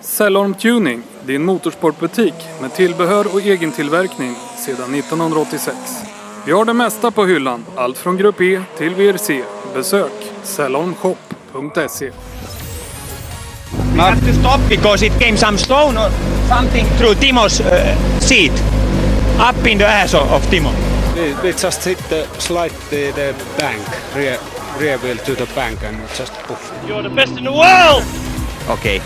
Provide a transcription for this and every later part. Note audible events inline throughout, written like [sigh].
Cellorm Tuning, din motorsportbutik med tillbehör och egentillverkning sedan 1986. Vi har det mesta på hyllan, allt från Grupp E till VRC. Besök cellormshop.se. We have to stop because it came some stone or something through Timo's uh, seat. Up in the ass of, Timo. We, we just hit the slide the, the bank, rear, rear wheel to the bank and just poof. You're the best in the world! Okay,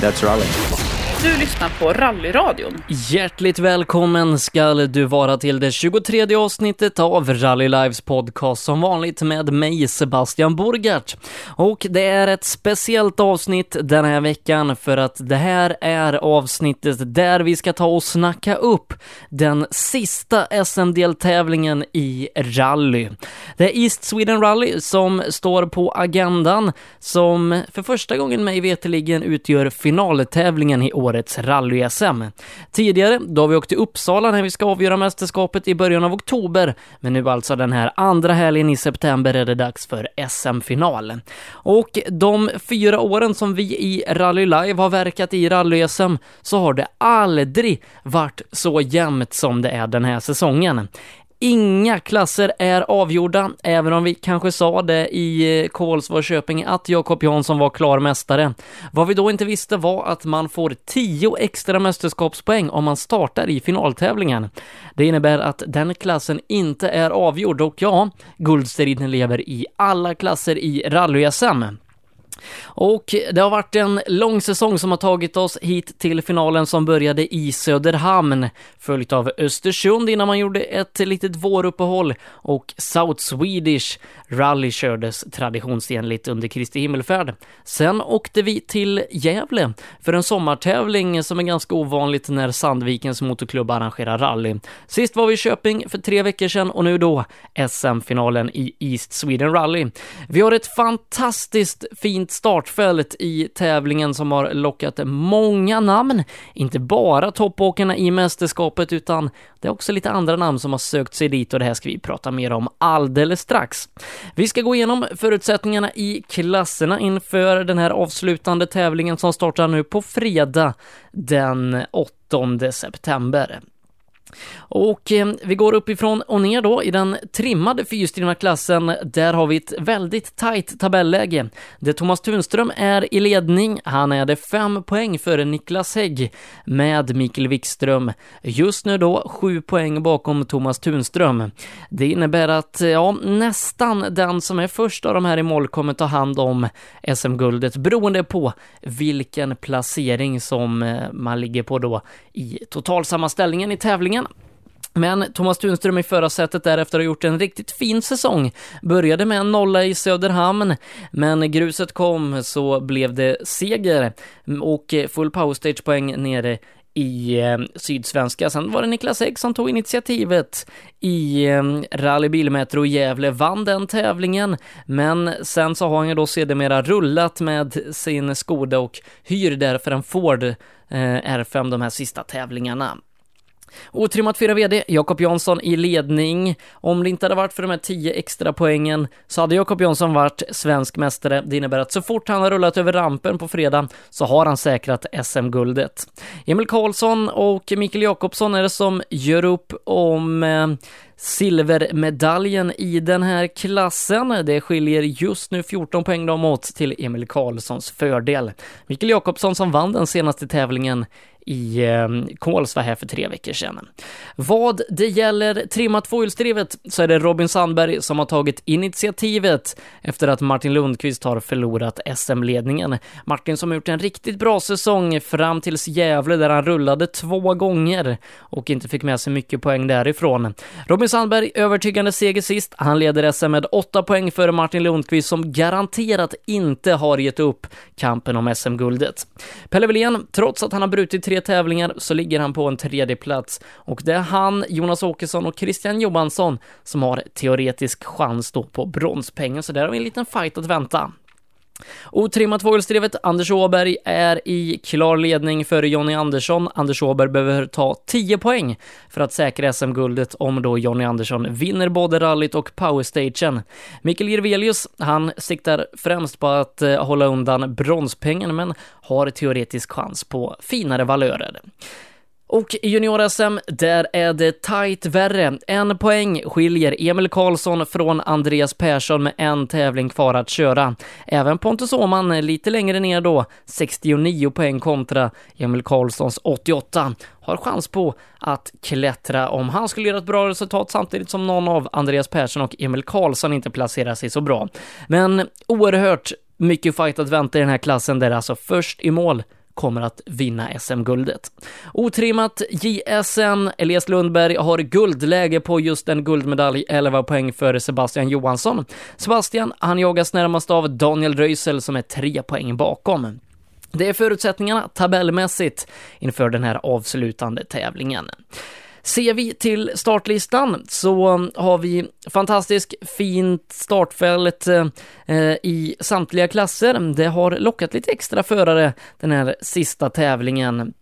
that's rally. Du lyssnar på Rallyradion. Hjärtligt välkommen ska du vara till det 23 avsnittet av Rally Lives podcast som vanligt med mig Sebastian Borgart. Och det är ett speciellt avsnitt den här veckan för att det här är avsnittet där vi ska ta och snacka upp den sista SM-deltävlingen i rally. Det är East Sweden Rally som står på agendan som för första gången mig veteligen utgör finaltävlingen i år årets rally-SM. Tidigare, då har vi åkt till Uppsala när vi ska avgöra mästerskapet i början av oktober, men nu alltså den här andra helgen i september är det dags för SM-final. Och de fyra åren som vi i Rally Live har verkat i rally-SM så har det aldrig varit så jämnt som det är den här säsongen. Inga klasser är avgjorda, även om vi kanske sa det i eh, Köping att Jakob Jansson var klar mästare. Vad vi då inte visste var att man får 10 extra mästerskapspoäng om man startar i finaltävlingen. Det innebär att den klassen inte är avgjord och ja, guldstriden lever i alla klasser i rally-SM. Och det har varit en lång säsong som har tagit oss hit till finalen som började i Söderhamn, följt av Östersund innan man gjorde ett litet våruppehåll och South Swedish Rally kördes traditionsenligt under Kristi himmelfärd. Sen åkte vi till Gävle för en sommartävling som är ganska ovanligt när Sandvikens motorklubb arrangerar rally. Sist var vi i Köping för tre veckor sedan och nu då SM-finalen i East Sweden Rally. Vi har ett fantastiskt fint startfält i tävlingen som har lockat många namn, inte bara toppåkarna i mästerskapet utan det är också lite andra namn som har sökt sig dit och det här ska vi prata mer om alldeles strax. Vi ska gå igenom förutsättningarna i klasserna inför den här avslutande tävlingen som startar nu på fredag den 8 september. Och eh, vi går uppifrån och ner då i den trimmade fyrhjulsdrivna klassen. Där har vi ett väldigt tajt tabelläge. Där Thomas Tunström är i ledning. Han är det fem poäng före Niklas Hägg med Mikael Wikström. Just nu då sju poäng bakom Thomas Tunström. Det innebär att, eh, ja, nästan den som är först av de här i mål kommer ta hand om SM-guldet beroende på vilken placering som eh, man ligger på då i totalsammanställningen i tävlingen. Men Thomas Tunström i förarsätet därefter har gjort en riktigt fin säsong. Började med en nolla i Söderhamn, men gruset kom så blev det seger och full powerstage-poäng nere i eh, Sydsvenska. Sen var det Niklas Ek som tog initiativet i eh, Rally Bilmetro i Gävle, vann den tävlingen, men sen så har han ju då sedermera rullat med sin Skoda och hyr därför en Ford eh, R5 de här sista tävlingarna. Otrimmat 4 VD, Jakob Jansson i ledning. Om det inte hade varit för de här 10 extra poängen så hade Jakob Jansson varit svensk mästare. Det innebär att så fort han har rullat över rampen på fredag så har han säkrat SM-guldet. Emil Karlsson och Mikael Jakobsson är det som gör upp om eh, silvermedaljen i den här klassen. Det skiljer just nu 14 poäng dem åt till Emil Karlssons fördel. Mikael Jakobsson som vann den senaste tävlingen i eh, Kolsva här för tre veckor sedan. Vad det gäller trimma tvåhjulsdrivet så är det Robin Sandberg som har tagit initiativet efter att Martin Lundqvist har förlorat SM-ledningen. Martin som har gjort en riktigt bra säsong fram tills Gävle där han rullade två gånger och inte fick med sig mycket poäng därifrån. Robin Sandberg övertygande seger sist. Han leder SM med åtta poäng före Martin Lundqvist som garanterat inte har gett upp kampen om SM-guldet. Pelle Wilén, trots att han har brutit tre tävlingar så ligger han på en tredje plats och det är han, Jonas Åkesson och Christian Johansson som har teoretisk chans då på bronspengen, så där har vi en liten fight att vänta. Otrimmat fågelstrevet, Anders Åberg är i klar ledning före Jonny Andersson. Anders Åberg behöver ta 10 poäng för att säkra SM-guldet om då Jonny Andersson vinner både rallyt och powerstagen. Mikael Jirvelius, han siktar främst på att eh, hålla undan bronspengen men har teoretisk chans på finare valörer. Och i junior-SM, där är det tight värre. En poäng skiljer Emil Karlsson från Andreas Persson med en tävling kvar att köra. Även Pontus Åhman lite längre ner då, 69 poäng kontra Emil Karlssons 88, har chans på att klättra om han skulle göra ett bra resultat samtidigt som någon av Andreas Persson och Emil Karlsson inte placerar sig så bra. Men oerhört mycket fight att vänta i den här klassen där alltså först i mål kommer att vinna SM-guldet. Otrimmat JSM, Elias Lundberg har guldläge på just en guldmedalj, 11 poäng för Sebastian Johansson. Sebastian, han jagas närmast av Daniel Röisel som är 3 poäng bakom. Det är förutsättningarna tabellmässigt inför den här avslutande tävlingen. Ser vi till startlistan så har vi fantastiskt fint startfält eh, i samtliga klasser. Det har lockat lite extra förare den här sista tävlingen.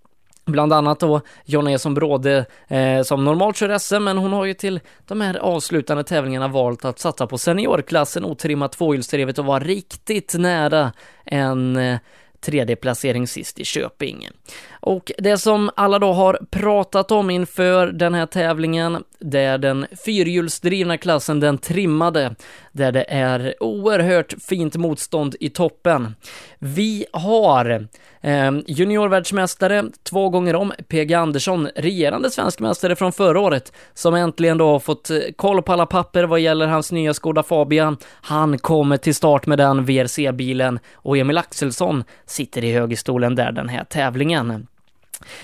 Bland annat då Jonna Eson Bråde eh, som normalt kör SM, men hon har ju till de här avslutande tävlingarna valt att satsa på seniorklassen, otrimmat tvåhjulsdrivet och vara riktigt nära en eh, tredje placering sist i Köping. Och det som alla då har pratat om inför den här tävlingen, det är den fyrhjulsdrivna klassen, den trimmade, där det är oerhört fint motstånd i toppen. Vi har eh, juniorvärldsmästare två gånger om, PG Andersson, regerande svensk mästare från förra året, som äntligen då har fått eh, koll på alla papper vad gäller hans nya Skoda Fabia. Han kommer till start med den VRC-bilen och Emil Axelsson sitter i högerstolen där den här tävlingen.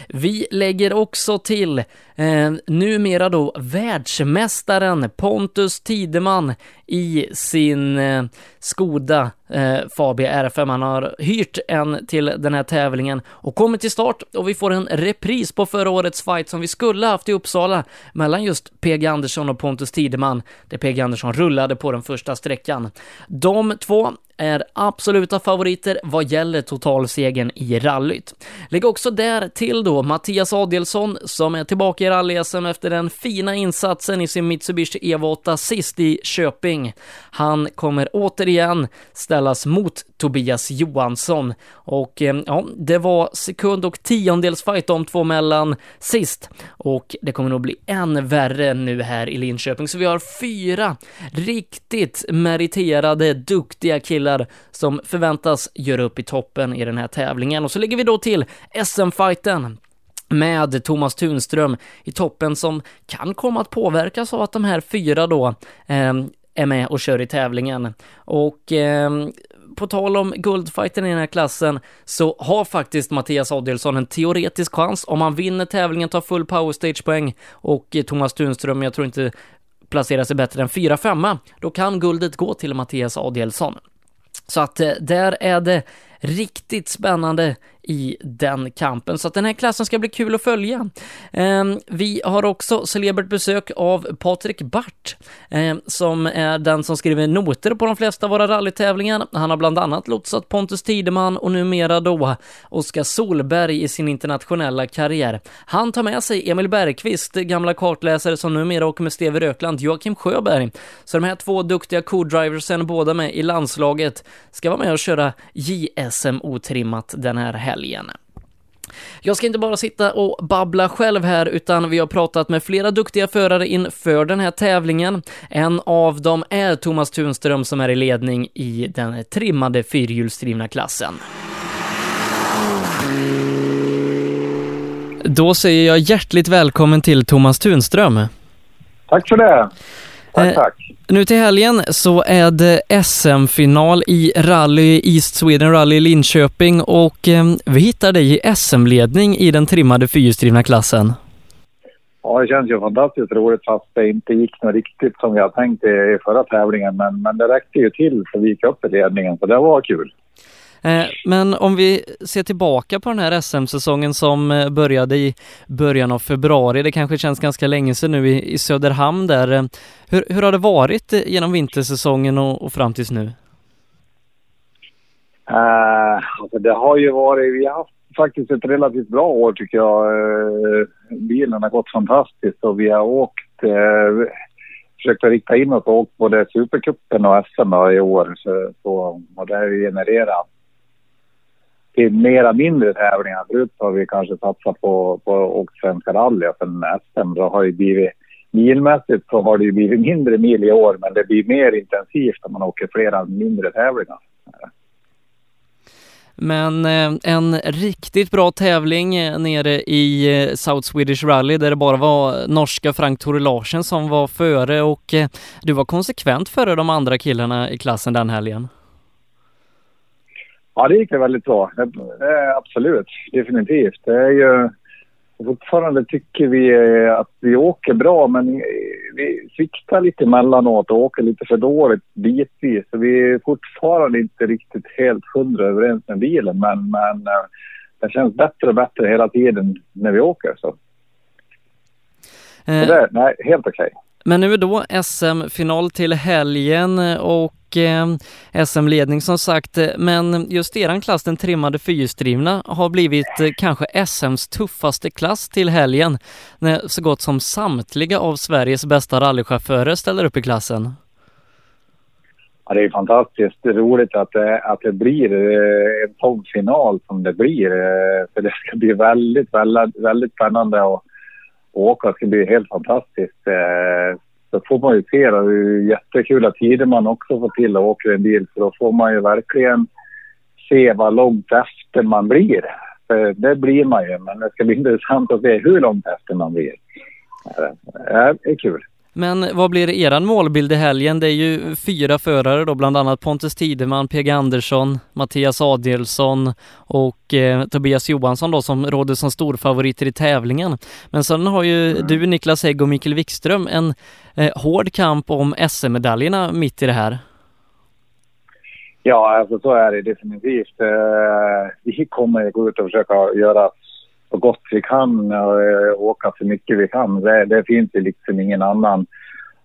Vi lägger också till eh, numera då världsmästaren Pontus Tideman i sin eh, Skoda eh, Fabia R5. Han har hyrt en till den här tävlingen och kommer till start och vi får en repris på förra årets fight som vi skulle haft i Uppsala mellan just PG Andersson och Pontus Tideman, där PG Andersson rullade på den första sträckan. De två är absoluta favoriter vad gäller totalsegen i rallyt. Lägg också där till då Mattias Adelsson som är tillbaka i rally-SM efter den fina insatsen i sin Mitsubishi Evo 8 sist i Köping. Han kommer återigen ställas mot Tobias Johansson. Och eh, ja, det var sekund och tiondels fight de två mellan sist. Och det kommer nog bli än värre nu här i Linköping. Så vi har fyra riktigt meriterade, duktiga killar som förväntas göra upp i toppen i den här tävlingen. Och så lägger vi då till SM-fighten med Thomas Tunström i toppen som kan komma att påverkas av att de här fyra då eh, är med och kör i tävlingen. Och eh, på tal om guldfighten i den här klassen så har faktiskt Mattias Adelsson en teoretisk chans om han vinner tävlingen, tar full powerstage-poäng och eh, Thomas Tunström, jag tror inte placerar sig bättre än 4-5, då kan guldet gå till Mattias Adelsson. Så att eh, där är det riktigt spännande i den kampen. Så att den här klassen ska bli kul att följa. Ehm, vi har också celebert besök av Patrik Bart, ehm, som är den som skriver noter på de flesta av våra rallytävlingar. Han har bland annat lotsat Pontus Tideman och numera då Oskar Solberg i sin internationella karriär. Han tar med sig Emil Bergqvist, gamla kartläsare som numera åker med Steve Rökland, Joakim Sjöberg. Så de här två duktiga co-driversen, båda med i landslaget, ska vara med och köra JSM otrimmat den här helgen helgen. Jag ska inte bara sitta och babbla själv här, utan vi har pratat med flera duktiga förare inför den här tävlingen. En av dem är Thomas Tunström som är i ledning i den trimmade fyrhjulsdrivna klassen. Då säger jag hjärtligt välkommen till Thomas Tunström. Tack för det. Tack, Eh, tack. Nu till helgen så är det SM-final i rally East Sweden Rally i Linköping och eh, vi hittar dig i SM-ledning i den trimmade fyrhjulsdrivna klassen. Ja, det känns ju fantastiskt roligt fast det inte gick något riktigt som jag tänkte i förra tävlingen. Men, men det räckte ju till för vi gick upp i ledningen, så det var kul. Eh, men om vi ser tillbaka på den här SM-säsongen som eh, började i början av februari, det kanske känns ganska länge sedan nu i, Söderhamn där. Eh, hur, hur har det varit genom vintersäsongen och, och fram tills nu? Uh, alltså det har ju varit, vi har haft faktiskt ett relativt bra år tycker jag. Uh, bilen har gått fantastiskt och vi har åkt, uh, försökt att rikta in oss och åkt både Supercupen och SM i år. Så, så, och det har ju genererat till mera mindre tävlingar. Förut har vi kanske satsat på, på åkt Svenska rally och sen SM då har ju blivit milmässigt så har det ju blivit mindre mil i år men det blir mer intensivt om man åker flera mindre tävlingar. Men eh, en riktigt bra tävling eh, nere i eh, South Swedish Rally där det bara var norska Frank Tore Larsen som var före och du var konsekvent före de andra killarna i klassen den helgen. Ja, det gick väldigt bra. absolut, definitivt. Det är ju fortfarande tycker vi att vi åker bra men vi sviktar lite emellanåt och åker lite för dåligt bitvis. Så vi är fortfarande inte riktigt helt hundra överens med bilen men, men eh, det känns bättre och bättre hela tiden när vi åker. Så. Eh. Det, nej, helt okej. Okay. Men nu är då SM-final till helgen och eh, SM-ledning som sagt, men just eran klass, den trimmade fyrhjulsdrivna, har blivit eh, kanske SMs tuffaste klass till helgen när så gott som samtliga av Sveriges bästa rallychaufförer ställer upp i klassen. Ja, det är fantastiskt roligt att det, att det blir eh, en sån final som det blir. Eh, för det ska bli väldigt, väldigt, väldigt spännande Och åka. Det ska bli helt fantastiskt. Eh, då får man ju se då, hur jättekul tider man också får till att åka en bil. För då får man ju verkligen se vad långt efter man blir. För det blir man ju, men det ska bli [laughs] intressant att se hur långt efter man blir. Eh, det är kul. Men vad blir eran målbild i helgen? Det är ju fyra förare då, bland annat Pontus Tideman, PG Andersson, Mattias Adielsson och eh, Tobias Johansson då som råder som storfavoriter i tävlingen. Men sen har ju mm. du, Niklas Hägg och Mikael Wikström en eh, hård kamp om SM-medaljerna mitt i det här. Ja, alltså så är det definitivt. Eh, vi kommer gå ut och försöka göra så gott vi kan och åka så mycket vi kan. Det, det finns ju liksom ingen annan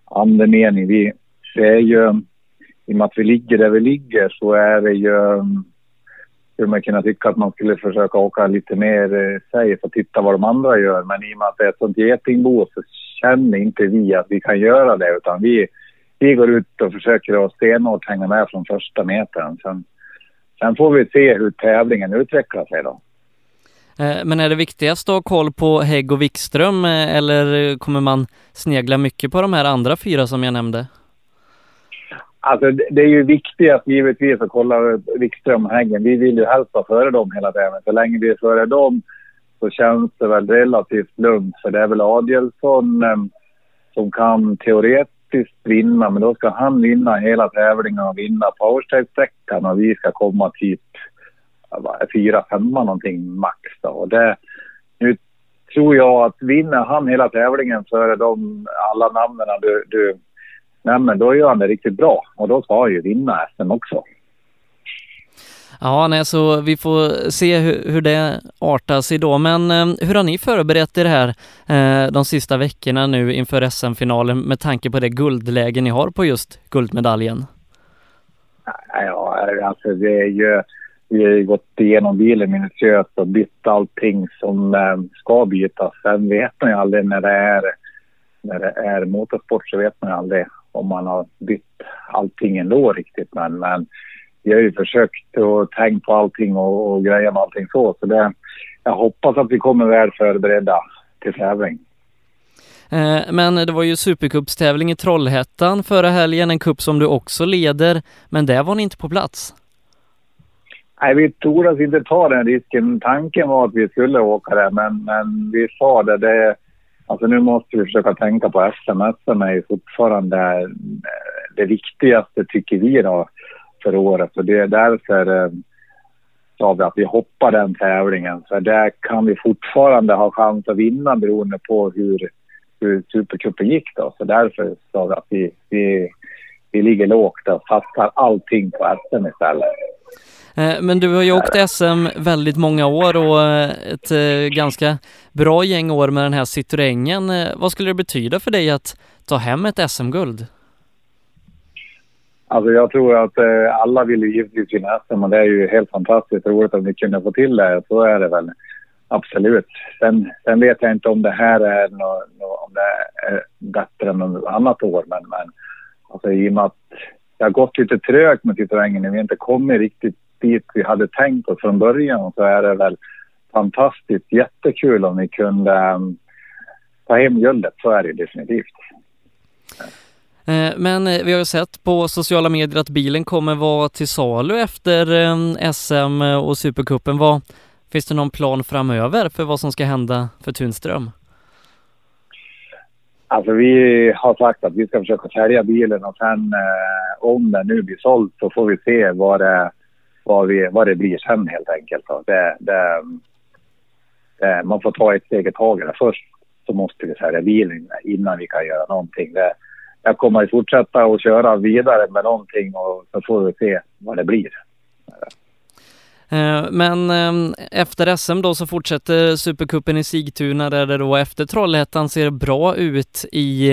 andemening. Vi, det är ju, i och med att vi ligger där vi ligger så är det ju skulle man kunna tycka att man skulle försöka åka lite mer safe och titta vad de andra gör. Men i och med att det är ett sånt getingbo så känner inte vi att vi kan göra det utan vi, vi går ut och försöker att stenhårt hänga med från första metern. Sen, sen får vi se hur tävlingen utvecklar sig då. Eh, men är det viktigast att ha koll på Hägg och Wikström eh, eller kommer man snegla mycket på de här andra fyra som jag nämnde? Alltså det är ju viktigast givetvis att kolla Wikström och Häggen. Vi vill ju helst vara före dem hela tiden. Så länge vi är före dem så känns det väl relativt lugnt. För det är väl Adielsson eh, som kan teoretiskt vinna. Men då ska han vinna hela tävlingen och vinna powerstep-sträckan och vi ska komma typ fyra, femma någonting max. Då. Och det, nu tror jag att vinner han hela tävlingen före de alla namnen du, du nämner, då gör han det riktigt bra. Och då ska han ju vinna SM också. Ja, nej, så vi får se hur, hur det artar sig då. Men eh, hur har ni förberett er här eh, de sista veckorna nu inför SM-finalen med tanke på det guldläge ni har på just guldmedaljen? Ja, alltså det är ju vi har gått igenom bilen minutiöst och bytt allting som eh, ska bytas. Sen vet man ju aldrig när det är, när det är motorsport så vet man ju aldrig om man har bytt allting ändå riktigt. Men, men vi har ju försökt att tänka på allting och, och greja med allting så. Så det, jag hoppas att vi kommer väl förberedda till tävling. Eh, men det var ju Supercupstävling i Trollhättan förra helgen, en cup som du också leder, men där var ni inte på plats. Nej, vi tordes inte ta den risken. Tanken var att vi skulle åka där, men, men vi sa det, det... Alltså nu måste vi försöka tänka på SM. SM är ju fortfarande eh, det viktigaste, tycker vi, då, för året. Och det är därför eh, sa vi att vi hoppar den tävlingen. För där kan vi fortfarande ha chans att vinna beroende på hur, hur Supercupen gick. Då. Så därför sa vi att vi, vi, vi ligger lågt och satsar allting på SM istället. Eh, men du har ju åkt SM väldigt många år och eh, ett eh, ganska bra gäng år med den här Citroengen. Vad skulle det betyda för dig att ta hem ett SM-guld? Alltså jag tror att eh, alla vill ju givetvis vinna SM och det är ju helt fantastiskt roligt om vi kunde få till det. Så är det väl. Absolut. Sen, sen vet jag inte om det här är, nå, nå, om det är bättre än något annat år. Men, men alltså, i och med att det har gått lite trögt med Citroengen Vi vi inte kommit riktigt dit vi hade tänkt oss från början så är det väl fantastiskt jättekul om vi kunde um, ta hem guldet. Så är det definitivt. Eh, men eh, vi har ju sett på sociala medier att bilen kommer vara till salu efter SM och Supercupen. Vad, finns det någon plan framöver för vad som ska hända för Tunström? Alltså vi har sagt att vi ska försöka sälja bilen och sen eh, om den nu blir såld så får vi se vad det, vad vi, vad det blir sen helt enkelt. Det, det, det, man får ta ett steg i taget. Först så måste vi sälja bilen innan vi kan göra någonting. Det, jag kommer att fortsätta att köra vidare med någonting och så får vi se vad det blir. Eh, men ehm, efter SM då så fortsätter Supercupen i Sigtuna där det då efter Trollhättan ser bra ut i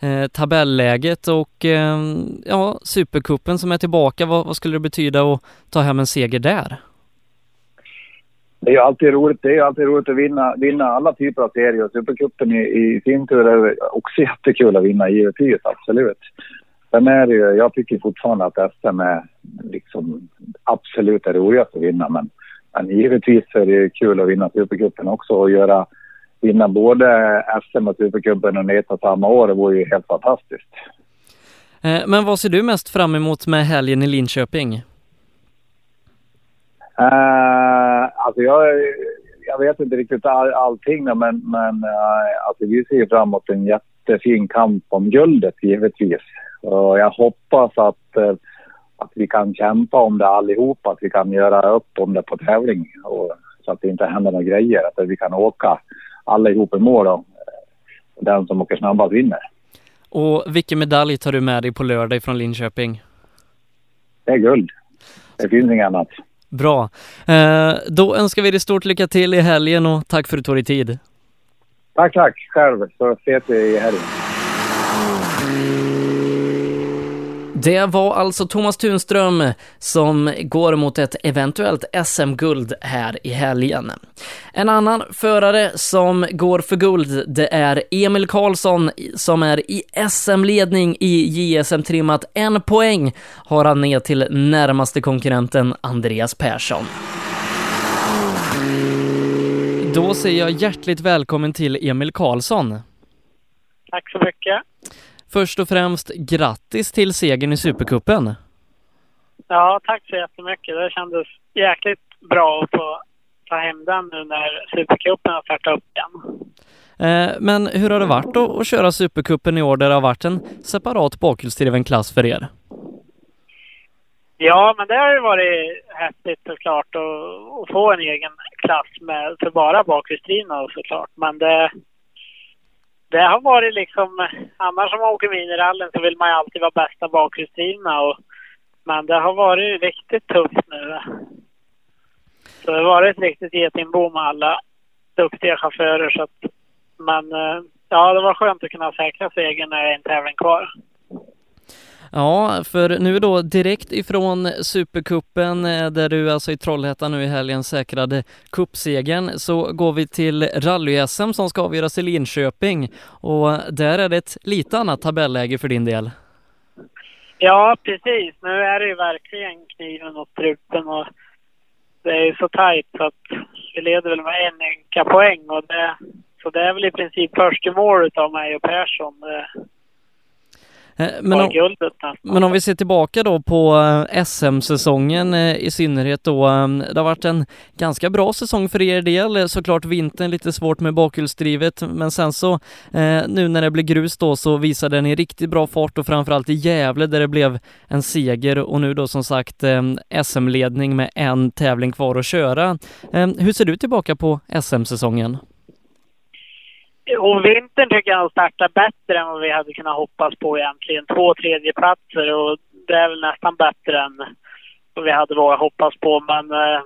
eh, tabelläget och ehm, ja, Supercupen som är tillbaka, vad, vad skulle det betyda att ta hem en seger där? Det är ju alltid roligt, det är alltid roligt att vinna, vinna alla typer av serier. Supercupen i, i sin tur är också jättekul att vinna givetvis, absolut. Sen är det ju, jag tycker fortfarande att SM är liksom absolut det roligaste att vinna. Men, men givetvis är det kul att vinna Supercupen också och göra, vinna både SM och Supercupen och samma år. Det vore ju helt fantastiskt. Eh, men vad ser du mest fram emot med helgen i Linköping? Uh, alltså jag, jag vet inte riktigt all, allting men, men uh, alltså vi ser fram emot en jättefin kamp om guldet givetvis. Och jag hoppas att, uh, att vi kan kämpa om det allihopa, att vi kan göra upp om det på tävling och, så att det inte händer några grejer, att vi kan åka allihop i mål och den som åker snabbast vinner. Och vilken medalj tar du med dig på lördag från Linköping? Det är guld. Det finns inget annat. Bra. Eh, då önskar vi dig stort lycka till i helgen och tack för att du tog dig tid. Tack, tack. Själv. Så ses vi i helgen. Det var alltså Thomas Tunström som går mot ett eventuellt SM-guld här i helgen. En annan förare som går för guld, det är Emil Karlsson som är i SM-ledning i JSM-trimmat. En poäng har han ner till närmaste konkurrenten Andreas Persson. Då säger jag hjärtligt välkommen till Emil Karlsson. Tack så mycket. Först och främst grattis till segern i Supercupen. Ja, tack så jättemycket. Det kändes jäkligt bra att få ta hem den nu när Supercupen har startat upp igen. Eh, men hur har det varit då att köra Supercupen i år där det har varit en separat bakhjulsdriven klass för er? Ja, men det har ju varit häftigt såklart att, att få en egen klass med för bara bakhjulsdrivna såklart. Men det, det har varit liksom, annars om man åker minirallen så vill man ju alltid vara bästa bakhjulsdrivna och men det har varit riktigt tufft nu. Så det har varit ett riktigt getingbo med alla duktiga chaufförer så att, men eh, ja, det var skönt att kunna säkra segern när det är en tävling kvar. Ja, för nu då direkt ifrån Supercupen eh, där du alltså i Trollhättan nu i helgen säkrade kuppsegern så går vi till rally-SM som ska avgöras i Linköping och där är det ett lite annat tabelläge för din del. Ja, precis. Nu är det ju verkligen kniven mot strupen och det är ju så tajt så att vi leder väl med en ynka poäng och det, så det är väl i princip först i mål utav mig och Persson. Det, men om, men om vi ser tillbaka då på eh, SM-säsongen eh, i synnerhet då. eh, Det har varit en ganska bra säsong för er del. Eh, Såklart vintern lite svårt med bakhjulsdrivet men sen så eh, nu när det blir grus då så visade ni riktigt bra fart och framförallt i Gävle där det blev en seger och nu då som sagt eh, SM-ledning med en tävling kvar att köra. Eh, Hur ser du tillbaka på SM-säsongen? Och vintern tycker jag startar bättre än vad vi hade kunnat hoppas på egentligen. Två tredjeplatser och det är väl nästan bättre än vad vi hade vågat hoppas på. Men eh,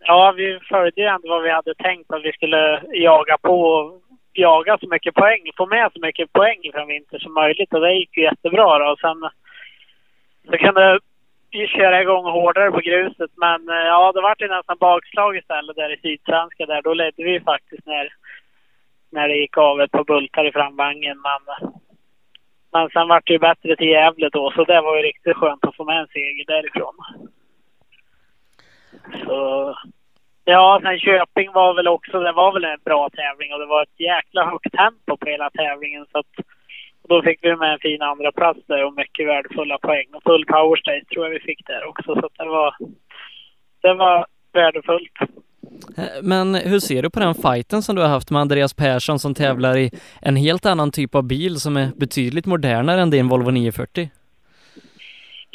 ja, vi följde ju ändå vad vi hade tänkt att vi skulle jaga på och jaga så mycket poäng, få med så mycket poäng från vinter som möjligt och det gick ju jättebra då. Och sen så kunde vi köra igång hårdare på gruset. Men eh, ja, det vart ju nästan bakslag istället där i Sydsvenska där. Då ledde vi faktiskt när, när det gick av ett par bultar i framvagnen. Men, men sen vart det ju bättre till Gävle då, så det var ju riktigt skönt att få med en seger därifrån. Så Ja, sen Köping var väl också, det var väl en bra tävling och det var ett jäkla högt tempo på hela tävlingen så att då fick vi med en fin andra plats där och mycket värdefulla poäng. Och full power stage tror jag vi fick där också så att det var, det var värdefullt. Men hur ser du på den fighten som du har haft med Andreas Persson som tävlar i en helt annan typ av bil som är betydligt modernare än din Volvo 940?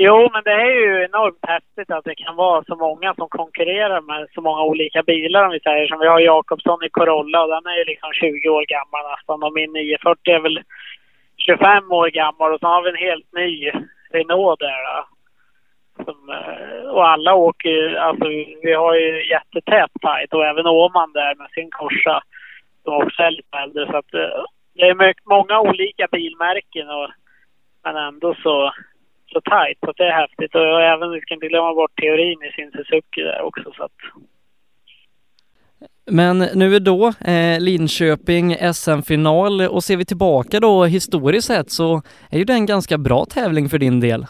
Jo, men det är ju enormt häftigt att det kan vara så många som konkurrerar med så många olika bilar om vi säger. Som vi har Jakobsson i Corolla och den är ju liksom 20 år gammal nästan och min 940 är väl 25 år gammal och så har vi en helt ny Renault där då. Som, eh, och alla åker ju, alltså vi har ju jättetät tajt och även Åman där med sin korsa. som också är lite äldre så att eh, det är mycket, många olika bilmärken och men ändå så så tajt så det är häftigt. Och även, vi ska inte glömma bort teorin i sin Suzuki där också så att... Men nu är då eh, Linköping SM-final och ser vi tillbaka då historiskt sett så är ju det en ganska bra tävling för din del.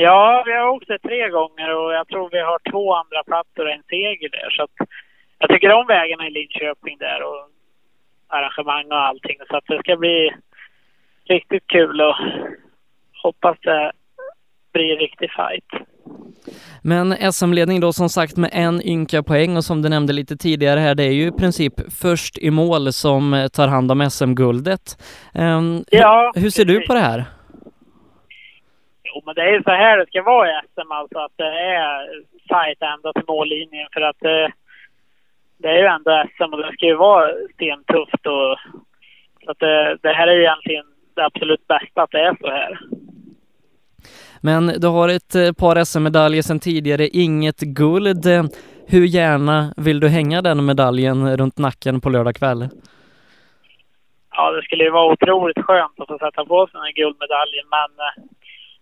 Ja, vi har åkt det tre gånger och jag tror vi har två andra platser och en seger där så jag tycker om vägarna i Linköping där och arrangemang och allting så att det ska bli riktigt kul och hoppas det blir en riktig fight. Men SM-ledning då som sagt med en ynka poäng och som du nämnde lite tidigare här, det är ju i princip först i mål som tar hand om SM-guldet. Um, ja, hur, hur ser du på det här? Jo, men det är så här det ska vara i SM, alltså att det är fight ända till mållinjen för att det, det är ju ändå SM och det ska ju vara stentufft och så att det, det här är ju egentligen det absolut bästa att det är så här. Men du har ett eh, par SM-medaljer sedan tidigare, inget guld. Hur gärna vill du hänga den medaljen runt nacken på lördag kväll? Ja, det skulle ju vara otroligt skönt att få sätta på sig den här guldmedaljen, men eh,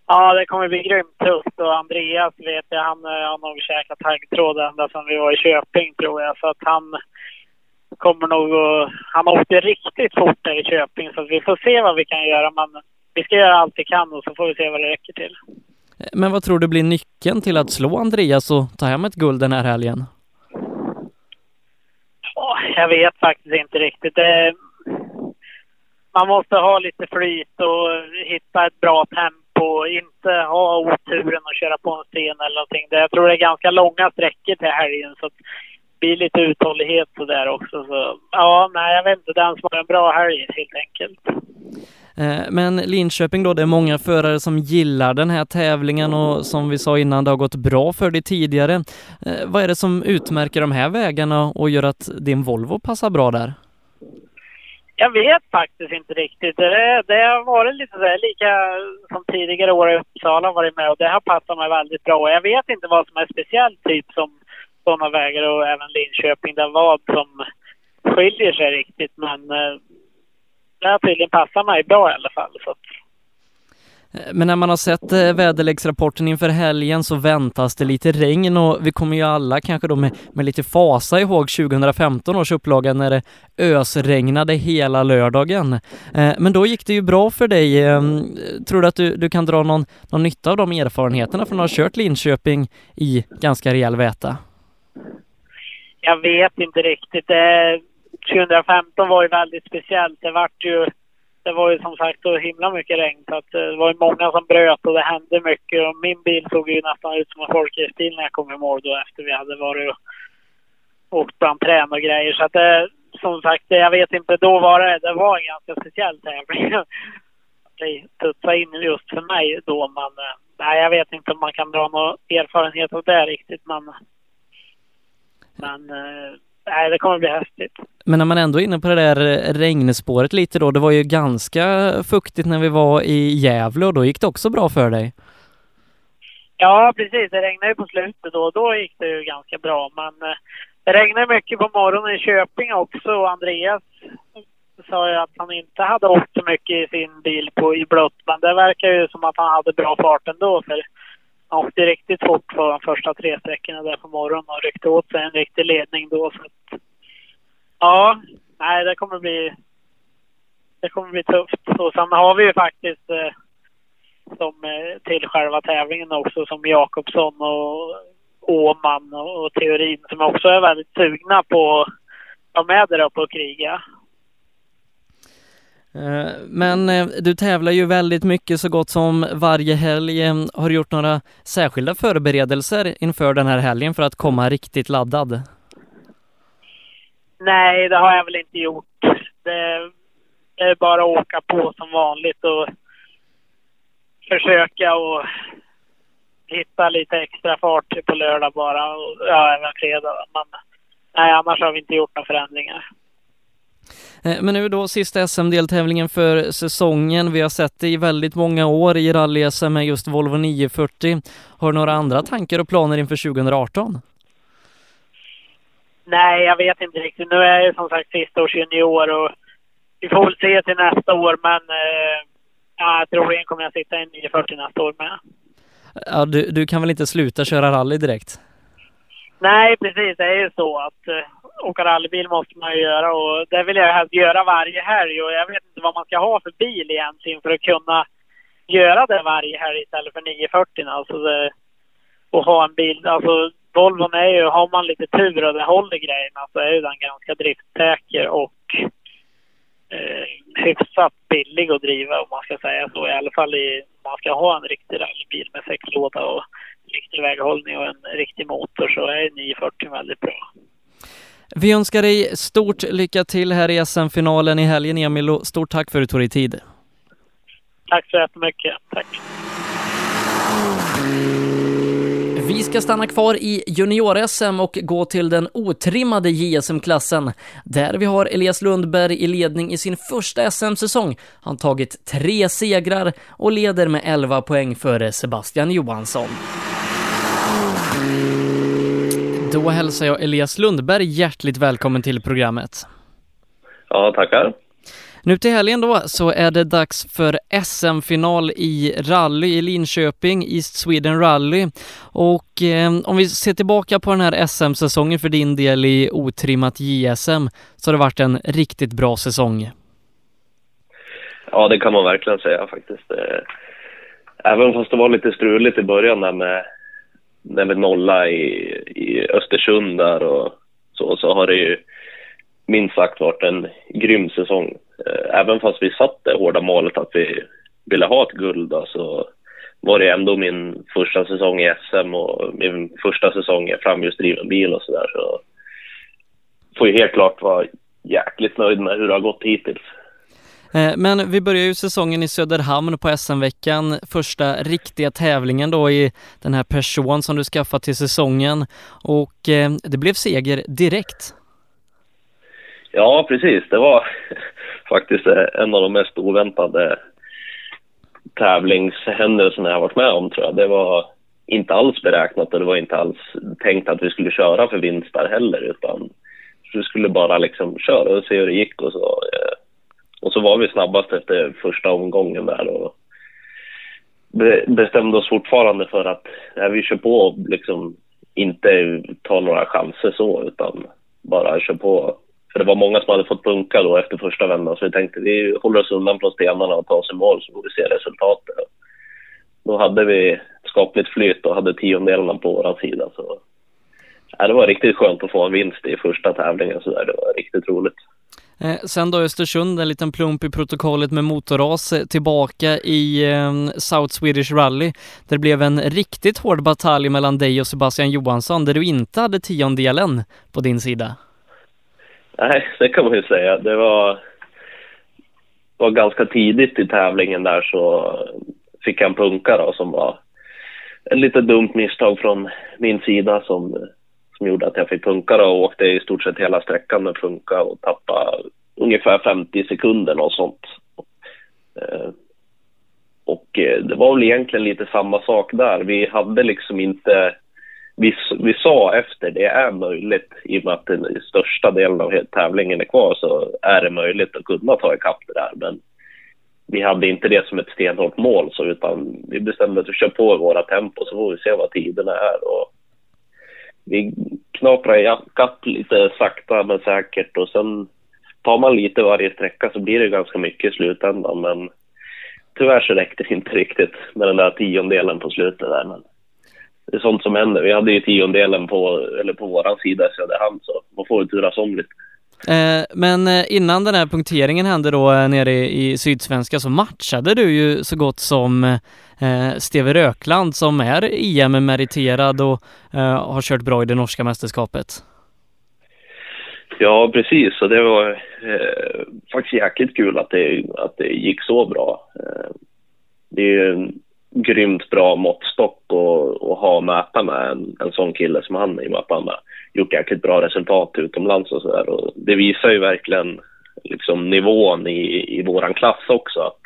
ja, det kommer bli grymt tufft och Andreas vet jag, han eh, har nog käkat taggtråd ända sedan vi var i Köping tror jag, så att han kommer nog att... Han åkte riktigt fort där i Köping, så vi får se vad vi kan göra, men vi ska göra allt vi kan och så får vi se vad det räcker till. Men vad tror du blir nyckeln till att slå Andreas och ta hem ett guld den här helgen? jag vet faktiskt inte riktigt. Det, man måste ha lite flyt och hitta ett bra tempo. Inte ha oturen att köra på en sten eller någonting. jag tror det är ganska långa sträckor till helgen. Så det blir lite uthållighet så där också. Så, ja, nej, jag vet inte. Den som har en bra helg helt enkelt. Eh, men Linköping då, det är många förare som gillar den här tävlingen och som vi sa innan, det har gått bra för dig tidigare. Eh, vad är det som utmärker de här vägarna och gör att din Volvo passar bra där? Jag vet faktiskt inte riktigt. Det, det har varit lite sådär lika som tidigare år i Uppsala varit med och det har passat mig väldigt bra. Jag vet inte vad som är speciellt typ som sådana vägar och även Linköping, där vad som skiljer sig riktigt men eh, det har tydligen passat mig bra i alla fall. Så. Men när man har sett eh, väderleksrapporten inför helgen så väntas det lite regn och vi kommer ju alla kanske då med, med lite fasa ihåg 2015 års upplaga när det ösregnade hela lördagen. Eh, men då gick det ju bra för dig. Ehm, tror du att du, du kan dra någon, någon nytta av de erfarenheterna från att ha kört Linköping i ganska rejäl väta? Jag vet inte riktigt. Eh, 2015 var ju väldigt speciellt. Det vart ju, det var ju som sagt så himla mycket regn så att eh, det var ju många som bröt och det hände mycket. Och min bil såg ju nästan ut som en folkracebil när jag kom i mål då efter vi hade varit och åkt bland träd och grejer. Så att det, som sagt, eh, jag vet inte, då var det, det var en ganska speciell tävling. [laughs] Det tutsade in just för mig då, men nej, jag vet inte om man kan dra någon erfarenhet av det riktigt, men men nej, det kommer bli häftigt. Men när man ändå är inne på det där regnspåret lite då, det var ju ganska fuktigt när vi var i Gävle och då gick det också bra för dig. Ja, precis. Det regnade ju på slutet då. Då gick det ju ganska bra. Men eh, det regnade mycket på morgonen i Köping också och Andreas sa ju att han inte hade åkt så mycket i sin bil på, i blött. Men det verkar ju som att han hade bra fart ändå. För han åkte riktigt fort på de första tre sträckorna där på morgonen och ryckte åt sig en riktig ledning då. Så att, ja, nej det kommer bli det kommer bli tufft. Och sen har vi ju faktiskt eh, som eh, till själva tävlingen också som Jakobsson och Åman och, och Teorin som också är väldigt sugna på att vara med där uppe och kriga. Eh, men eh, du tävlar ju väldigt mycket så gott som varje helg. Eh, har du gjort några särskilda förberedelser inför den här helgen för att komma riktigt laddad? Nej, det har jag väl inte gjort. Det, det är bara att åka på som vanligt och försöka och hitta lite extra fart på lördag bara. Och, ja, även fredag. Men nej, annars har vi inte gjort några förändringar. Eh, Men nu då sista SM-deltävlingen för säsongen. Vi har sett det i väldigt många år i rally-SM med just Volvo 940. Har du några andra tankar och planer inför 2018? Nej, jag vet inte riktigt. Nu är jag som sagt sista års junior och vi får väl se till nästa år. Men eh, ja, troligen kommer jag sitta i 940 nästa år med. Ja, du, du kan väl inte sluta köra rally direkt? Nej, precis. Det är ju så att uh, åka rallybil måste man ju göra och det vill jag helst göra varje helg och jag vet inte vad man ska ha för bil egentligen för att kunna göra det varje helg istället för 940. Alltså det, och ha en bil. Alltså Volvon är ju, har man lite tur och det håller grejerna så är ju den ganska driftsäker och eh, hyfsat billig att driva om man ska säga så. I alla fall i, man ska ha en riktig rallybil med sexlåda och riktig väghållning och en riktig motor så är 940 väldigt bra. Vi önskar dig stort lycka till här i SM-finalen i helgen Emil och stort tack för att du tog dig tid. Tack så jättemycket. Tack. Vi ska stanna kvar i junior-SM och gå till den otrimmade JSM-klassen där vi har Elias Lundberg i ledning i sin första SM-säsong. Han tagit tre segrar och leder med 11 poäng före Sebastian Johansson. Då hälsar jag Elias Lundberg hjärtligt välkommen till programmet. Ja, tackar. Nu till helgen då så är det dags för SM-final i rally i Linköping, East Sweden Rally. Och eh, om vi ser tillbaka på den här SM-säsongen för din del i otrimmat JSM så har det varit en riktigt bra säsong. Ja, det kan man verkligen säga faktiskt. Eh, Även fast det var lite struligt i början där med när vi nolla i, i Östersund där och så, så har det ju minst sagt varit en grym säsong. Eh, även fast vi satt det hårda målet att vi ville ha ett guld då, så var det ändå min första säsong i SM och min första säsong i framhjulsdriven bil och sådär. Så får ju helt klart vara jäkligt nöjd med hur det har gått hittills. Eh, men vi börjar ju säsongen i Söderhamn på SM-veckan, första riktiga tävlingen då i den här person som du skaffat till säsongen och eh, det blev seger direkt. Ja, precis. Det var [laughs] faktiskt eh, en av de mest oväntade tävlingshändelserna jag varit med om, tror jag. Det var inte alls beräknat och det var inte alls tänkt att vi skulle köra för vinst där heller, utan vi skulle bara liksom köra och se hur det gick och så var vi snabbast efter första omgången där och bestämde oss fortfarande för att ja, vi kör på och liksom inte ta några chanser så, utan bara kör på för det var många som hade fått punka då efter första vändan så vi tänkte vi håller oss undan från stenarna och tar oss i mål så får vi se resultatet. Då hade vi skapligt flyt och hade tiondelarna på vår sida så ja, det var riktigt skönt att få en vinst i första tävlingen så där. Det var riktigt roligt. Eh, sen då Östersund, en liten plump i protokollet med motorras eh, tillbaka i eh, South Swedish Rally. Där det blev en riktigt hård batalj mellan dig och Sebastian Johansson där du inte hade tiondelen på din sida. Nej, det kan man ju säga. Det var, var ganska tidigt i tävlingen där så fick jag en punka då som var ett lite dumt misstag från min sida som, som gjorde att jag fick punka då och åkte i stort sett hela sträckan med punka och tappade ungefär 50 sekunder och sånt. Eh, och eh, det var väl egentligen lite samma sak där. Vi hade liksom inte vi, vi sa efter det är möjligt, i och med att den största delen av tävlingen är kvar, så är det möjligt att kunna ta ikapp det där. Men vi hade inte det som ett stenhårt mål, så, utan vi bestämde att vi kör på i våra tempo så får vi se vad tiderna är. Och vi knaprar ikapp lite sakta men säkert och sen tar man lite varje sträcka så blir det ganska mycket i slutändan. Men tyvärr så räckte det inte riktigt med den där tiondelen på slutet där. Men det är sånt som händer. Vi hade ju tiondelen på, eller på våran sida i Söderhamn så man får ju turas om lite. Eh, men eh, innan den här punkteringen hände då eh, nere i Sydsvenska så matchade du ju så gott som eh, Steve Rökland som är EM-meriterad och har kört bra i det norska mästerskapet. Ja, precis. Och det var eh, faktiskt jäkligt kul att det, att det gick så bra. Eh, det är ju en grymt bra måttstock att, att mäta med en, en sån kille som han i och med att han gjort jäkligt bra resultat utomlands och sådär. Det visar ju verkligen liksom nivån i, i vår klass också. Att,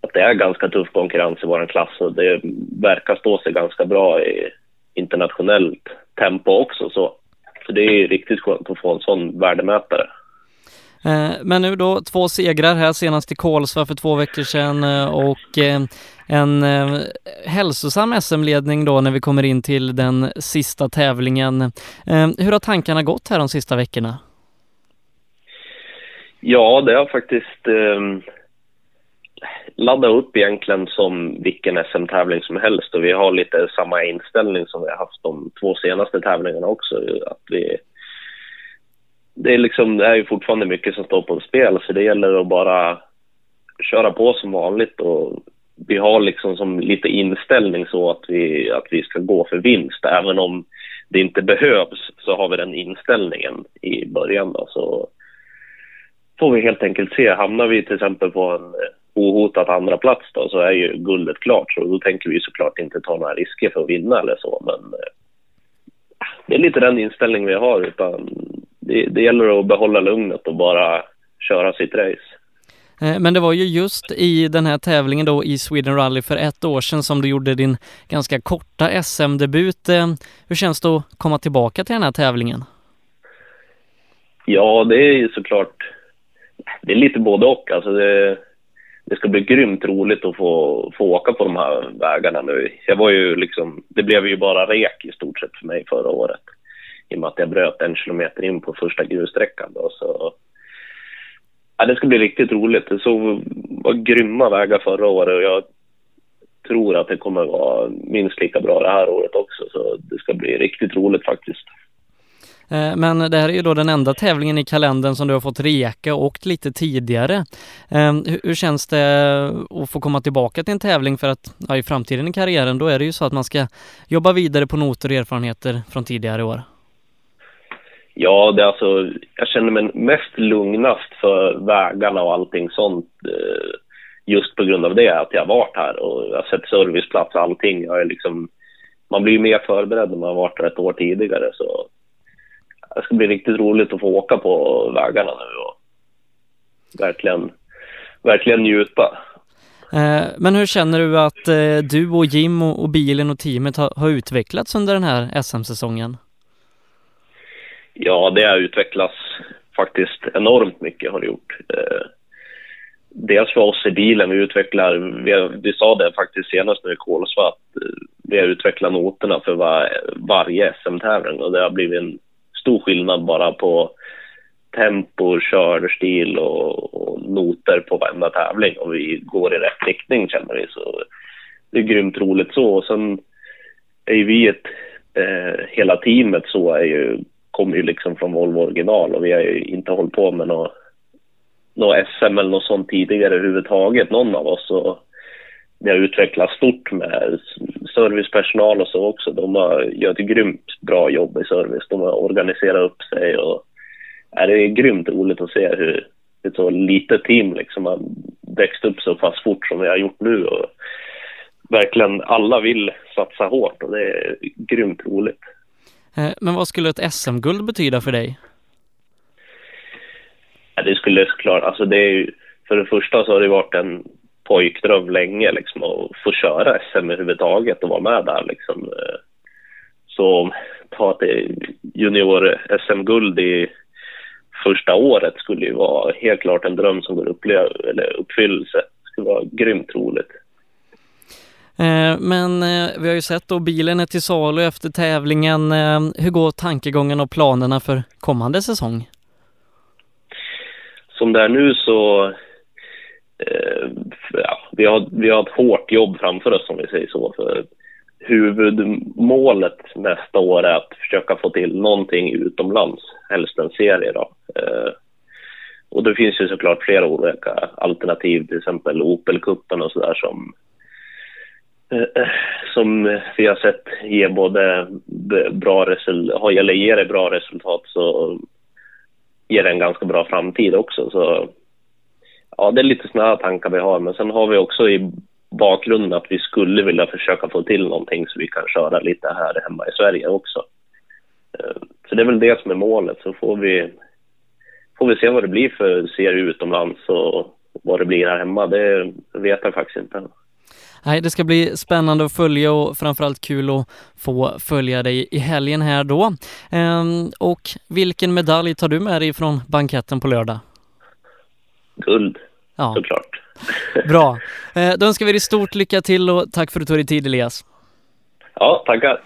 att det är ganska tuff konkurrens i vår klass och det verkar stå sig ganska bra i internationellt tempo också. Så, så det är riktigt skönt att få en sån värdemätare. Eh, men nu då två segrar här senast i Kolsva för två veckor sedan eh, och eh, en hälsosam SM-ledning då när vi kommer in till den sista tävlingen. Hur har tankarna gått här de sista veckorna? Ja, det har faktiskt eh, laddat upp egentligen som vilken SM-tävling som helst och vi har lite samma inställning som vi har haft de två senaste tävlingarna också. Att vi det är, liksom, det är ju fortfarande mycket som står på spel så det gäller att bara köra på som vanligt och vi har liksom som lite inställning så att vi, att vi ska gå för vinst. Även om det inte behövs så har vi den inställningen i början då. Så får vi helt enkelt se. Hamnar vi till exempel på en ohotat andra plats då så är ju guldet klart. Så då tänker vi såklart inte ta några risker för att vinna eller så. Men eh, det är lite den inställning vi har. Utan det, det gäller att behålla lugnet och bara köra sitt race. Eh, men det var ju just i den här tävlingen då i Sweden Rally för ett år sedan som du gjorde din ganska korta SM-debut. Eh, hur känns det att komma tillbaka till den här tävlingen? Ja, det är ju såklart, det är lite både och. Alltså det, det ska bli grymt roligt att få, få åka på de här vägarna nu. Jag var ju liksom, det blev ju bara rek i stort sett för mig förra året i och med att jag bröt en kilometer in på första grussträckan. Då, så, ja, det ska bli riktigt roligt. Det såg, var grymma vägar förra året och jag tror att det kommer vara minst lika bra det här året också. Så det ska bli riktigt roligt faktiskt. Eh, men det här är ju då den enda tävlingen i kalendern som du har fått reka och åkt lite tidigare. Eh, hur känns det att få komma tillbaka till en tävling för att ja, i framtiden i karriären då är det ju så att man ska jobba vidare på noter och erfarenheter från tidigare år? Ja, det är alltså, jag känner mig mest lugnast för vägarna och allting sånt eh, just på grund av det, att jag har varit här och jag har sett serviceplats och allting. Jag är liksom, man blir ju mer förberedd när man har varit här ett år tidigare. Så det ska bli riktigt roligt att få åka på vägarna nu och verkligen, verkligen njuta. Eh, men hur känner du att eh, du och Jim och bilen och teamet har utvecklats under den här SM-säsongen? Ja, det har utvecklats faktiskt enormt mycket har det gjort. Eh, dels för oss i bilen, vi utvecklar, vi, vi sa det faktiskt senast nu i Kolsva att eh, vi har utvecklat noterna för var, varje SM-tävling och det har blivit en stor skillnad bara på tempo, körstil och, och noter på varenda tävling och vi går i rätt riktning känner vi. Så det är grymt roligt så. Och sen är ju vi ett, eh, hela teamet så är ju kommer ju liksom från Volvo original och vi har ju inte hållit på med något, något SM eller något sånt tidigare överhuvudtaget, någon av oss. Och det har utvecklats stort med servicepersonal och så också. De har gjort ett grymt bra jobb i service. De har organiserat upp sig och är det är grymt roligt att se hur ett så litet team liksom har växt upp så pass fort som vi har gjort nu. Och verkligen alla vill satsa hårt och det är grymt roligt. Eh, men vad skulle ett SM-guld betyda för dig? Ja, det skulle såklart, alltså det är ju, för det första så har det varit en pojkdröm länge liksom att få köra SM överhuvudtaget och vara med där liksom. Eh, så ta ett eh, junior-SM-guld i första året skulle ju vara helt klart en dröm som går upp, eller uppfyllelse. Det skulle vara grymt roligt. Eh, men eh, vi har ju sett då bilen är till salu efter tävlingen. Eh, hur går tankegången och planerna för kommande säsong? Som det är nu så eh, ja, vi, har, vi har ett hårt jobb framför oss om vi säger så. För huvudmålet nästa år är att försöka få till någonting utomlands, helst en serie då. Eh, och det finns ju såklart flera olika alternativ, till exempel Opel-cupen och sådär som Eh, som vi har sett ger både bra resultat, eller ger det bra resultat så ger det en ganska bra framtid också. Så ja, det är lite sådana tankar vi har. Men sen har vi också i bakgrunden att vi skulle vilja försöka få till någonting så vi kan köra lite här hemma i Sverige också. Eh, så det är väl det som är målet. Så får vi, får vi se vad det blir för serie utomlands och vad det blir här hemma. Det vet jag faktiskt inte. Nej, det ska bli spännande att följa och framförallt kul att få följa dig i helgen här då. Ehm, och vilken medalj tar du med dig från banketten på lördag? Guld, ja. såklart. [laughs] Bra. Ehm, då önskar vi dig stort lycka till och tack för att du tog dig tid Elias. Ja, tackar.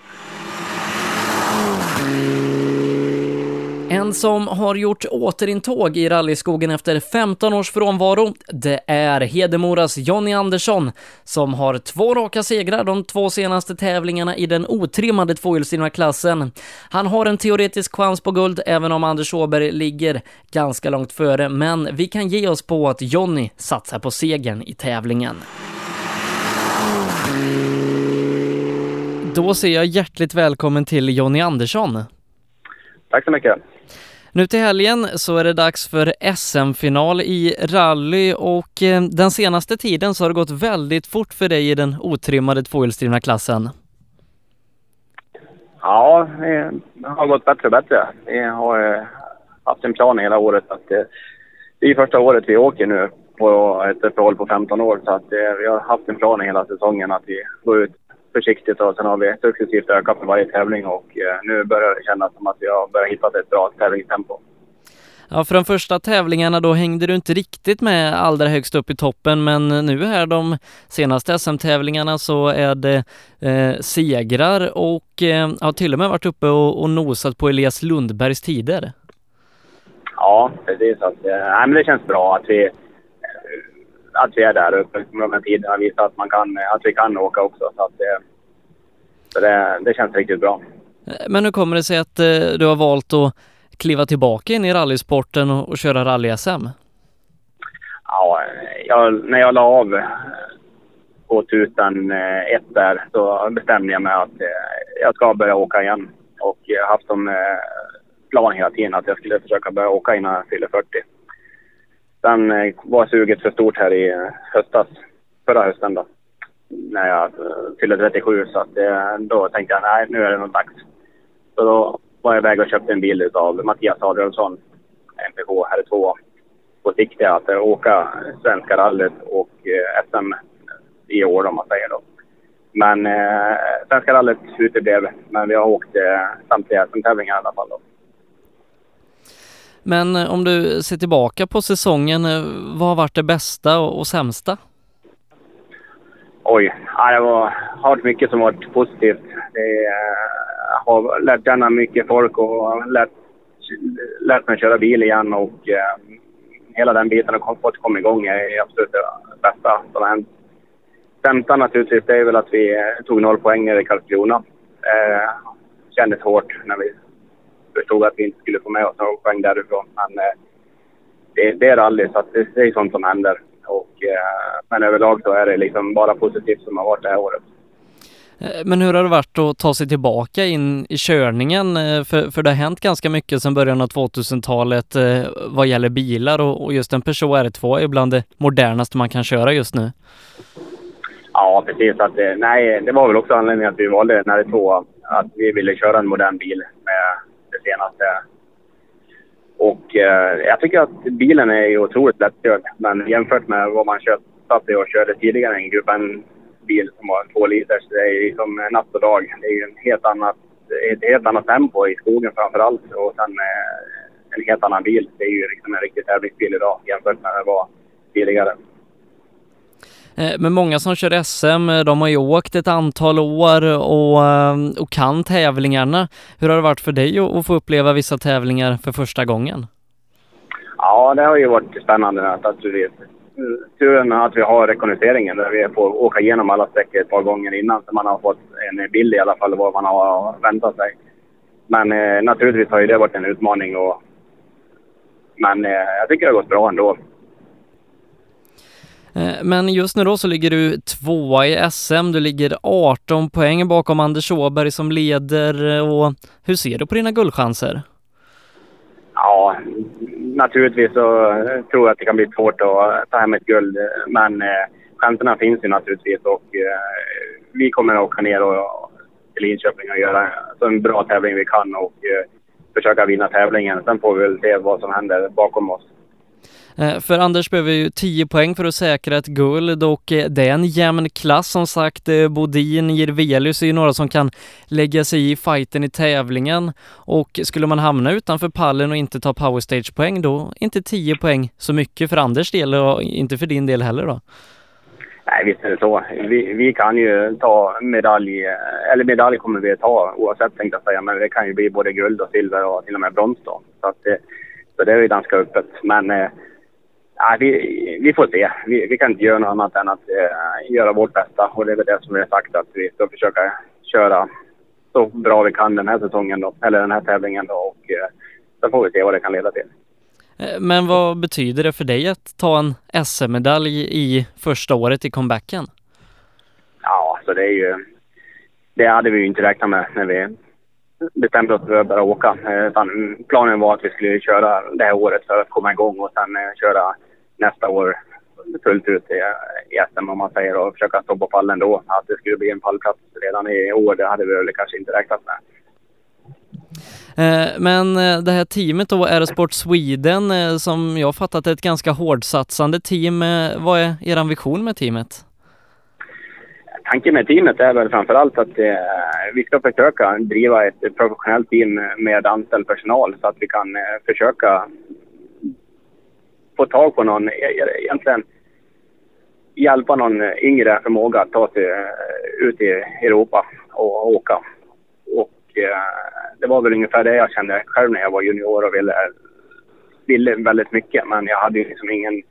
En som har gjort återintåg i rallyskogen efter 15 års frånvaro, det är Hedemoras Jonny Andersson som har två raka segrar de två senaste tävlingarna i den otrimmade tvåhjulsdrivna klassen. Han har en teoretisk chans på guld även om Anders Åberg ligger ganska långt före, men vi kan ge oss på att Jonny satsar på segern i tävlingen. Då säger jag hjärtligt välkommen till Jonny Andersson. Tack så mycket. Nu till helgen så är det dags för SM-final i rally och eh, den senaste tiden så har det gått väldigt fort för dig i den otrimmade tvåhjulsdrivna klassen. Ja, det har gått bättre och bättre. Vi har eh, haft en plan hela året att eh, det är första året vi åker nu på ett uppehåll på 15 år så att vi har haft en plan hela säsongen att vi går ut försiktigt och sen har vi successivt ökat för varje tävling och eh, nu börjar det kännas som att vi har börjat hitta ett bra tävlingstempo. Ja, för de första tävlingarna då hängde du inte riktigt med allra högst upp i toppen, men nu här de senaste SM-tävlingarna så är det eh, segrar och eh, har till och med varit uppe och, och nosat på Elias Lundbergs tider. Ja, precis. Att, eh, nej, men det känns bra att vi, att vi är där uppe de tiderna visar att, man kan, att vi kan åka också. Så, att, eh, så det, det känns riktigt bra. Men hur kommer det sig att eh, du har valt att kliva tillbaka in i rallysporten och, och köra rally-SM? Ja, jag, när jag la av 2001 där så bestämde jag mig att jag ska börja åka igen. Och jag har haft som plan hela tiden att jag skulle försöka börja åka innan jag fyller 40. Sen eh, var suget för stort här i eh, höstas, förra hösten då. När jag eh, fyllde 37 så att då tänkte jag nej nu är det nog dags. Så då var jag iväg och köpte en bil av Mattias Adrielsson, MPH R2 på sikte att åka Svenska rallyt och SM i år om man säger då. Men eh, Svenska rallyt uteblev, men vi har åkt eh, samtliga SM-tävlingar i alla fall då. Men eh, om du ser tillbaka på säsongen, eh, vad har varit det bästa och sämsta? Oj, det var, har varit mycket som varit positivt. Det eh, har lärt känna mycket folk och lärt, lärt mig köra bil igen och eh, hela den biten har fått komma igång är absolut det bästa som har hänt. Sämsta naturligtvis, det är väl att vi tog noll poäng i Karlskrona. Eh, kändes hårt när vi förstod att vi inte skulle få med oss några poäng därifrån. Men eh, det, det, är rally, så det, det är sånt som händer. Och, eh, men överlag så är det liksom bara positivt som har varit det här året. Eh, men hur har det varit att ta sig tillbaka in i körningen? För, för det har hänt ganska mycket sedan början av 2000-talet vad gäller bilar och, och just en Peugeot R2 är bland det modernaste man kan köra just nu. Ja, precis. Att, nej, det var väl också anledningen att vi valde en R2. Att vi ville köra en modern bil med det senaste. Och eh, jag tycker att bilen är otroligt lättkörd. Men jämfört med vad man köpte och körde tidigare, en gruppen bil som var två liter, så det är liksom natt och dag. Det är ju en helt annat ett helt annat tempo i skogen framför allt och sen eh, en helt annan bil. Det är ju liksom en riktig tävlingsbil idag jämfört med vad det var tidigare. Eh, men många som kör SM, eh, de har ju åkt ett antal år och, eh, och kan tävlingarna. Hur har det varit för dig att få uppleva vissa tävlingar för första gången? Ja, det har ju varit spännande naturligtvis. Turen att vi har rekognoseringen där vi får åka igenom alla sträckor ett par gånger innan så man har fått en bild i alla fall vad man har väntat sig. Men eh, naturligtvis har ju det varit en utmaning och men eh, jag tycker det har gått bra ändå. Eh, men just nu då så ligger du tvåa i SM, du ligger 18 poäng bakom Anders Åberg som leder eh, och hur ser du på dina guldchanser? Ja, naturligtvis så eh, tror jag att det kan bli svårt att ta hem ett guld. Men eh, chanserna finns ju naturligtvis och eh, vi kommer att åka ner och, till Linköping och göra så en bra tävling vi kan och eh, försöka vinna tävlingen. Sen får vi väl se vad som händer bakom oss. Eh, för Anders behöver ju 10 poäng för att säkra ett guld och eh, det är en jämn klass som sagt. Eh, Bodin, Jirvelius är ju några som kan lägga sig i fighten i tävlingen och skulle man hamna utanför pallen och inte ta powerstage-poäng då inte 10 poäng så mycket för Anders del och inte för din del heller då. Nej, visst är det så. Vi, vi kan ju ta medalj, eller medalj kommer vi att ta oavsett tänkte jag säga, men det kan ju bli både guld och silver och till och med brons då. Så, att, det- så det är ju ganska öppet. Men eh, nej, vi, vi får se. Vi, vi kan inte göra något annat än att eh, göra vårt bästa och det är väl det som vi har sagt att vi ska försöka köra så bra vi kan den här säsongen då, eller den här tävlingen då och eh, sen får vi se vad det kan leda till. Eh, Men vad betyder det för dig att ta en SM-medalj i första året i comebacken? Ja, så det är ju... Det hade vi ju inte räknat med när vi bestämde oss för att börja åka. Eh, Utan planen var att vi skulle köra det här året för att komma igång och sen eh, köra nästa år fullt ut i, SM om man säger och försöka stå på pallen då. Att det skulle bli en pallplats redan i år, det hade vi väl kanske inte räknat med. Eh, men det här teamet då, Aerosport Sweden, som jag fattat är ett ganska hårdsatsande team. Vad är er vision med teamet? Tanken med teamet är väl framförallt att eh, vi ska försöka driva ett professionellt team med anställd personal så att vi kan eh, försöka få tag på någon, e-, e-, egentligen hjälpa någon yngre förmåga att ta sig eh, ut i Europa och åka. Och eh, det var väl ungefär det jag kände själv när jag var junior och ville, ville väldigt mycket. Men jag hade ju liksom ingen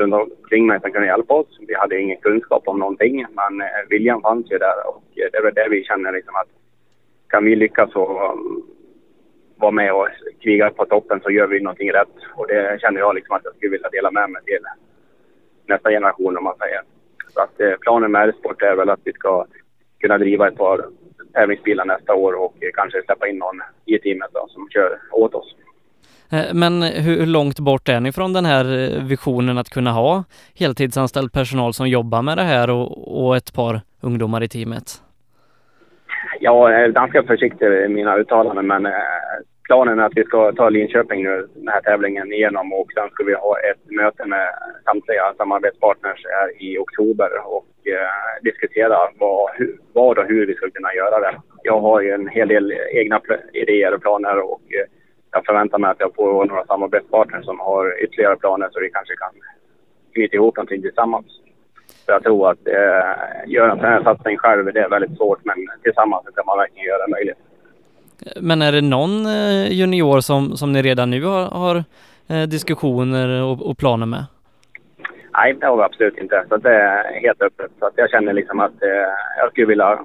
runt omkring mig som kunde hjälpa oss. Vi hade ingen kunskap om någonting, men eh, viljan fanns ju där och eh, det är väl det vi känner liksom att kan vi lyckas och um, vara med och kriga på toppen så gör vi någonting rätt. Och det känner jag liksom att jag skulle vilja dela med mig till nästa generation om man säger. Så att eh, planen med R-sport är väl att vi ska kunna driva ett par tävlingsbilar nästa år och eh, kanske släppa in någon i teamet då, som kör åt oss. Eh, men hur långt bort är ni från den här eh, visionen att kunna ha heltidsanställd personal som jobbar med det här och, och ett par ungdomar i teamet? Jag är ganska försiktig i mina uttalanden men eh, planen är att vi ska ta Linköping nu, den här tävlingen igenom och sen ska vi ha ett möte med samtliga samarbetspartners här i oktober och eh, diskutera vad, hur, vad och hur vi ska kunna göra det. Jag har ju en hel del egna idéer och planer och eh, jag förväntar mig att jag får några samarbetspartners som har ytterligare planer så vi kanske kan knyta ihop någonting tillsammans. Så jag tror att eh, göra en sån här satsning själv, det är väldigt svårt men tillsammans kan man verkligen göra det möjligt. Men är det någon eh, junior som, som ni redan nu har, har eh, diskussioner och, och planer med? Nej, det har vi absolut inte. Så det är helt öppet. Så att jag känner liksom att eh, jag skulle vilja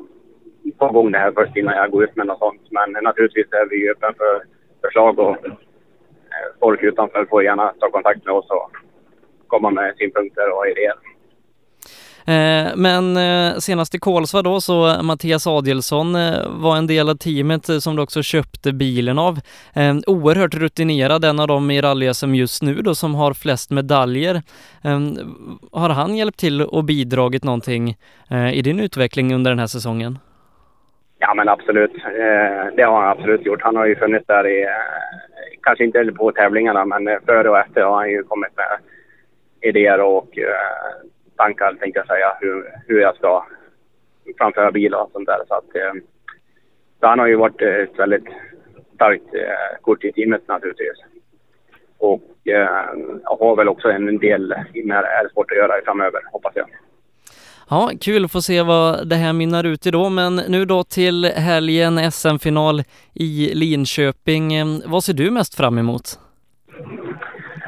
få igång det här först innan jag går ut med något sånt. Men naturligtvis är vi öppna för förslag och eh, folk utanför får gärna ta kontakt med oss och komma med synpunkter och idéer. Eh, men eh, senast i Kolsva då så Mattias Adielsson var en del av teamet som du också köpte bilen av. Oerhört rutinerad, en av dem i rally som just nu då som har flest medaljer. Har han hjälpt till och bidragit någonting i din utveckling under den här säsongen? Ja, men absolut. Eh, det har han absolut gjort. Han har ju funnits där i, eh, kanske inte på tävlingarna, men eh, före och efter har han ju kommit med idéer och eh, tankar, tänkte jag säga, hur, hur jag ska framföra bilar och sånt där. Så att, eh, Så han har ju varit eh, ett väldigt starkt eh, kort i teamet naturligtvis. Och eh, har väl också en del med R-sport att göra framöver, hoppas jag. Ja, kul att få se vad det här mynnar ut i då, men nu då till helgen SM-final i Linköping. Vad ser du mest fram emot?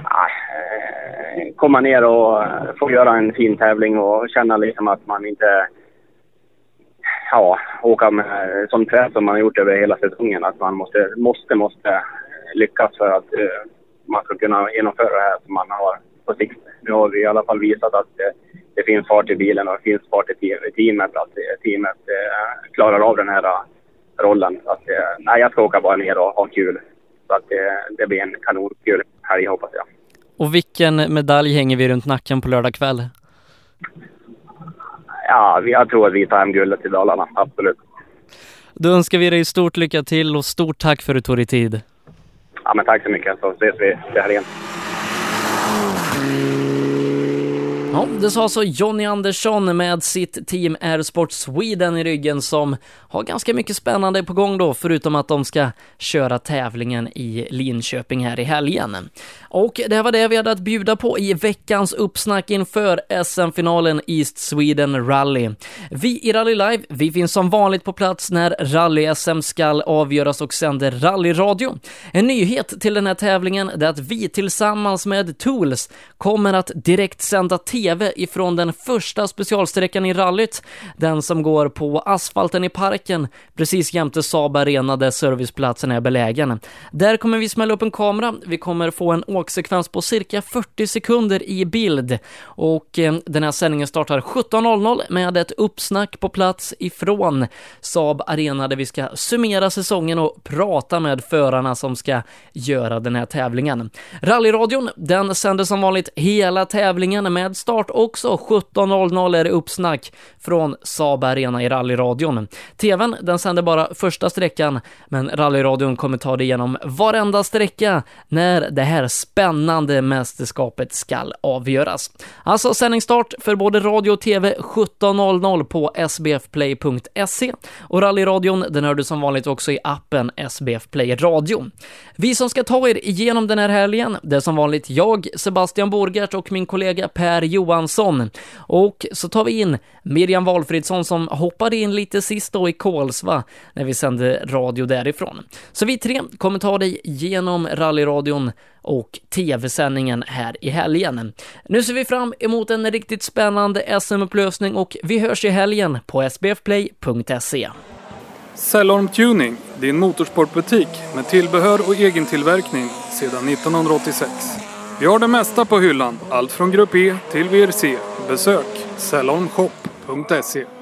Ah, eh, komma ner och få göra en fin tävling och känna liksom att man inte ja, åka med sån press som man har gjort över hela säsongen. Att man måste, måste, måste lyckas för att uh, man ska kunna genomföra det här som man har på sikt. Nu har vi i alla fall visat att uh, det finns fart i bilen och det finns fart i teamet. Att uh, teamet klarar av den här rollen. Så att, nej, jag ska åka bara ner och ha kul. Så att det blir en kanonkul helg hoppas jag. Och vilken medalj hänger vi runt nacken på lördag kväll? Ja, jag tror att vi tar hem guldet till Dalarna, absolut. Då önskar vi dig stort lycka till och stort tack för att du tog dig tid. Ja, men tack så mycket, så ses vi till helgen. Ja, det sa alltså Jonny Andersson med sitt team Airsport Sweden i ryggen som har ganska mycket spännande på gång då, förutom att de ska köra tävlingen i Linköping här i helgen. Och det var det vi hade att bjuda på i veckans uppsnack inför SM-finalen East Sweden Rally. Vi i Rally Live, vi finns som vanligt på plats när Rally-SM ska avgöras och sänder rallyradio. En nyhet till den här tävlingen är att vi tillsammans med Tools kommer att direkt sända TV ifrån den första specialsträckan i rallyt, den som går på asfalten i parken, precis jämte Saab Arena där serviceplatsen är belägen. Där kommer vi smälla upp en kamera, vi kommer få en åksekvens på cirka 40 sekunder i bild och eh, den här sändningen startar 17.00 med ett uppsnack på plats ifrån Saab Arena där vi ska summera säsongen och prata med förarna som ska göra den här tävlingen. Rallyradion, den sänder som vanligt hela tävlingen med start också 17.00 är det uppsnack från Saab Arena i rallyradion. TVn, den sänder bara första sträckan, men rallyradion kommer ta dig igenom varenda sträcka när det här spännande mästerskapet skall avgöras. Alltså sändningsstart för både radio och TV 17.00 på sbfplay.se och rallyradion den hör du som vanligt också i appen SBF Play Radio. Vi som ska ta er igenom den här helgen, det är som vanligt jag, Sebastian Borgert och min kollega Per Johansson. Och så tar vi in Miriam Valfridsson som hoppade in lite sist då i Kolsva när vi sände radio därifrån. Så vi tre kommer ta dig genom rallyradion och tv-sändningen här i helgen. Nu ser vi fram emot en riktigt spännande SM-upplösning och vi hörs i helgen på sbfplay.se. Cellorm Tuning, din motorsportbutik med tillbehör och egentillverkning sedan 1986. Vi har det mesta på hyllan, allt från Grupp E till VRC. Besök salonshop.se.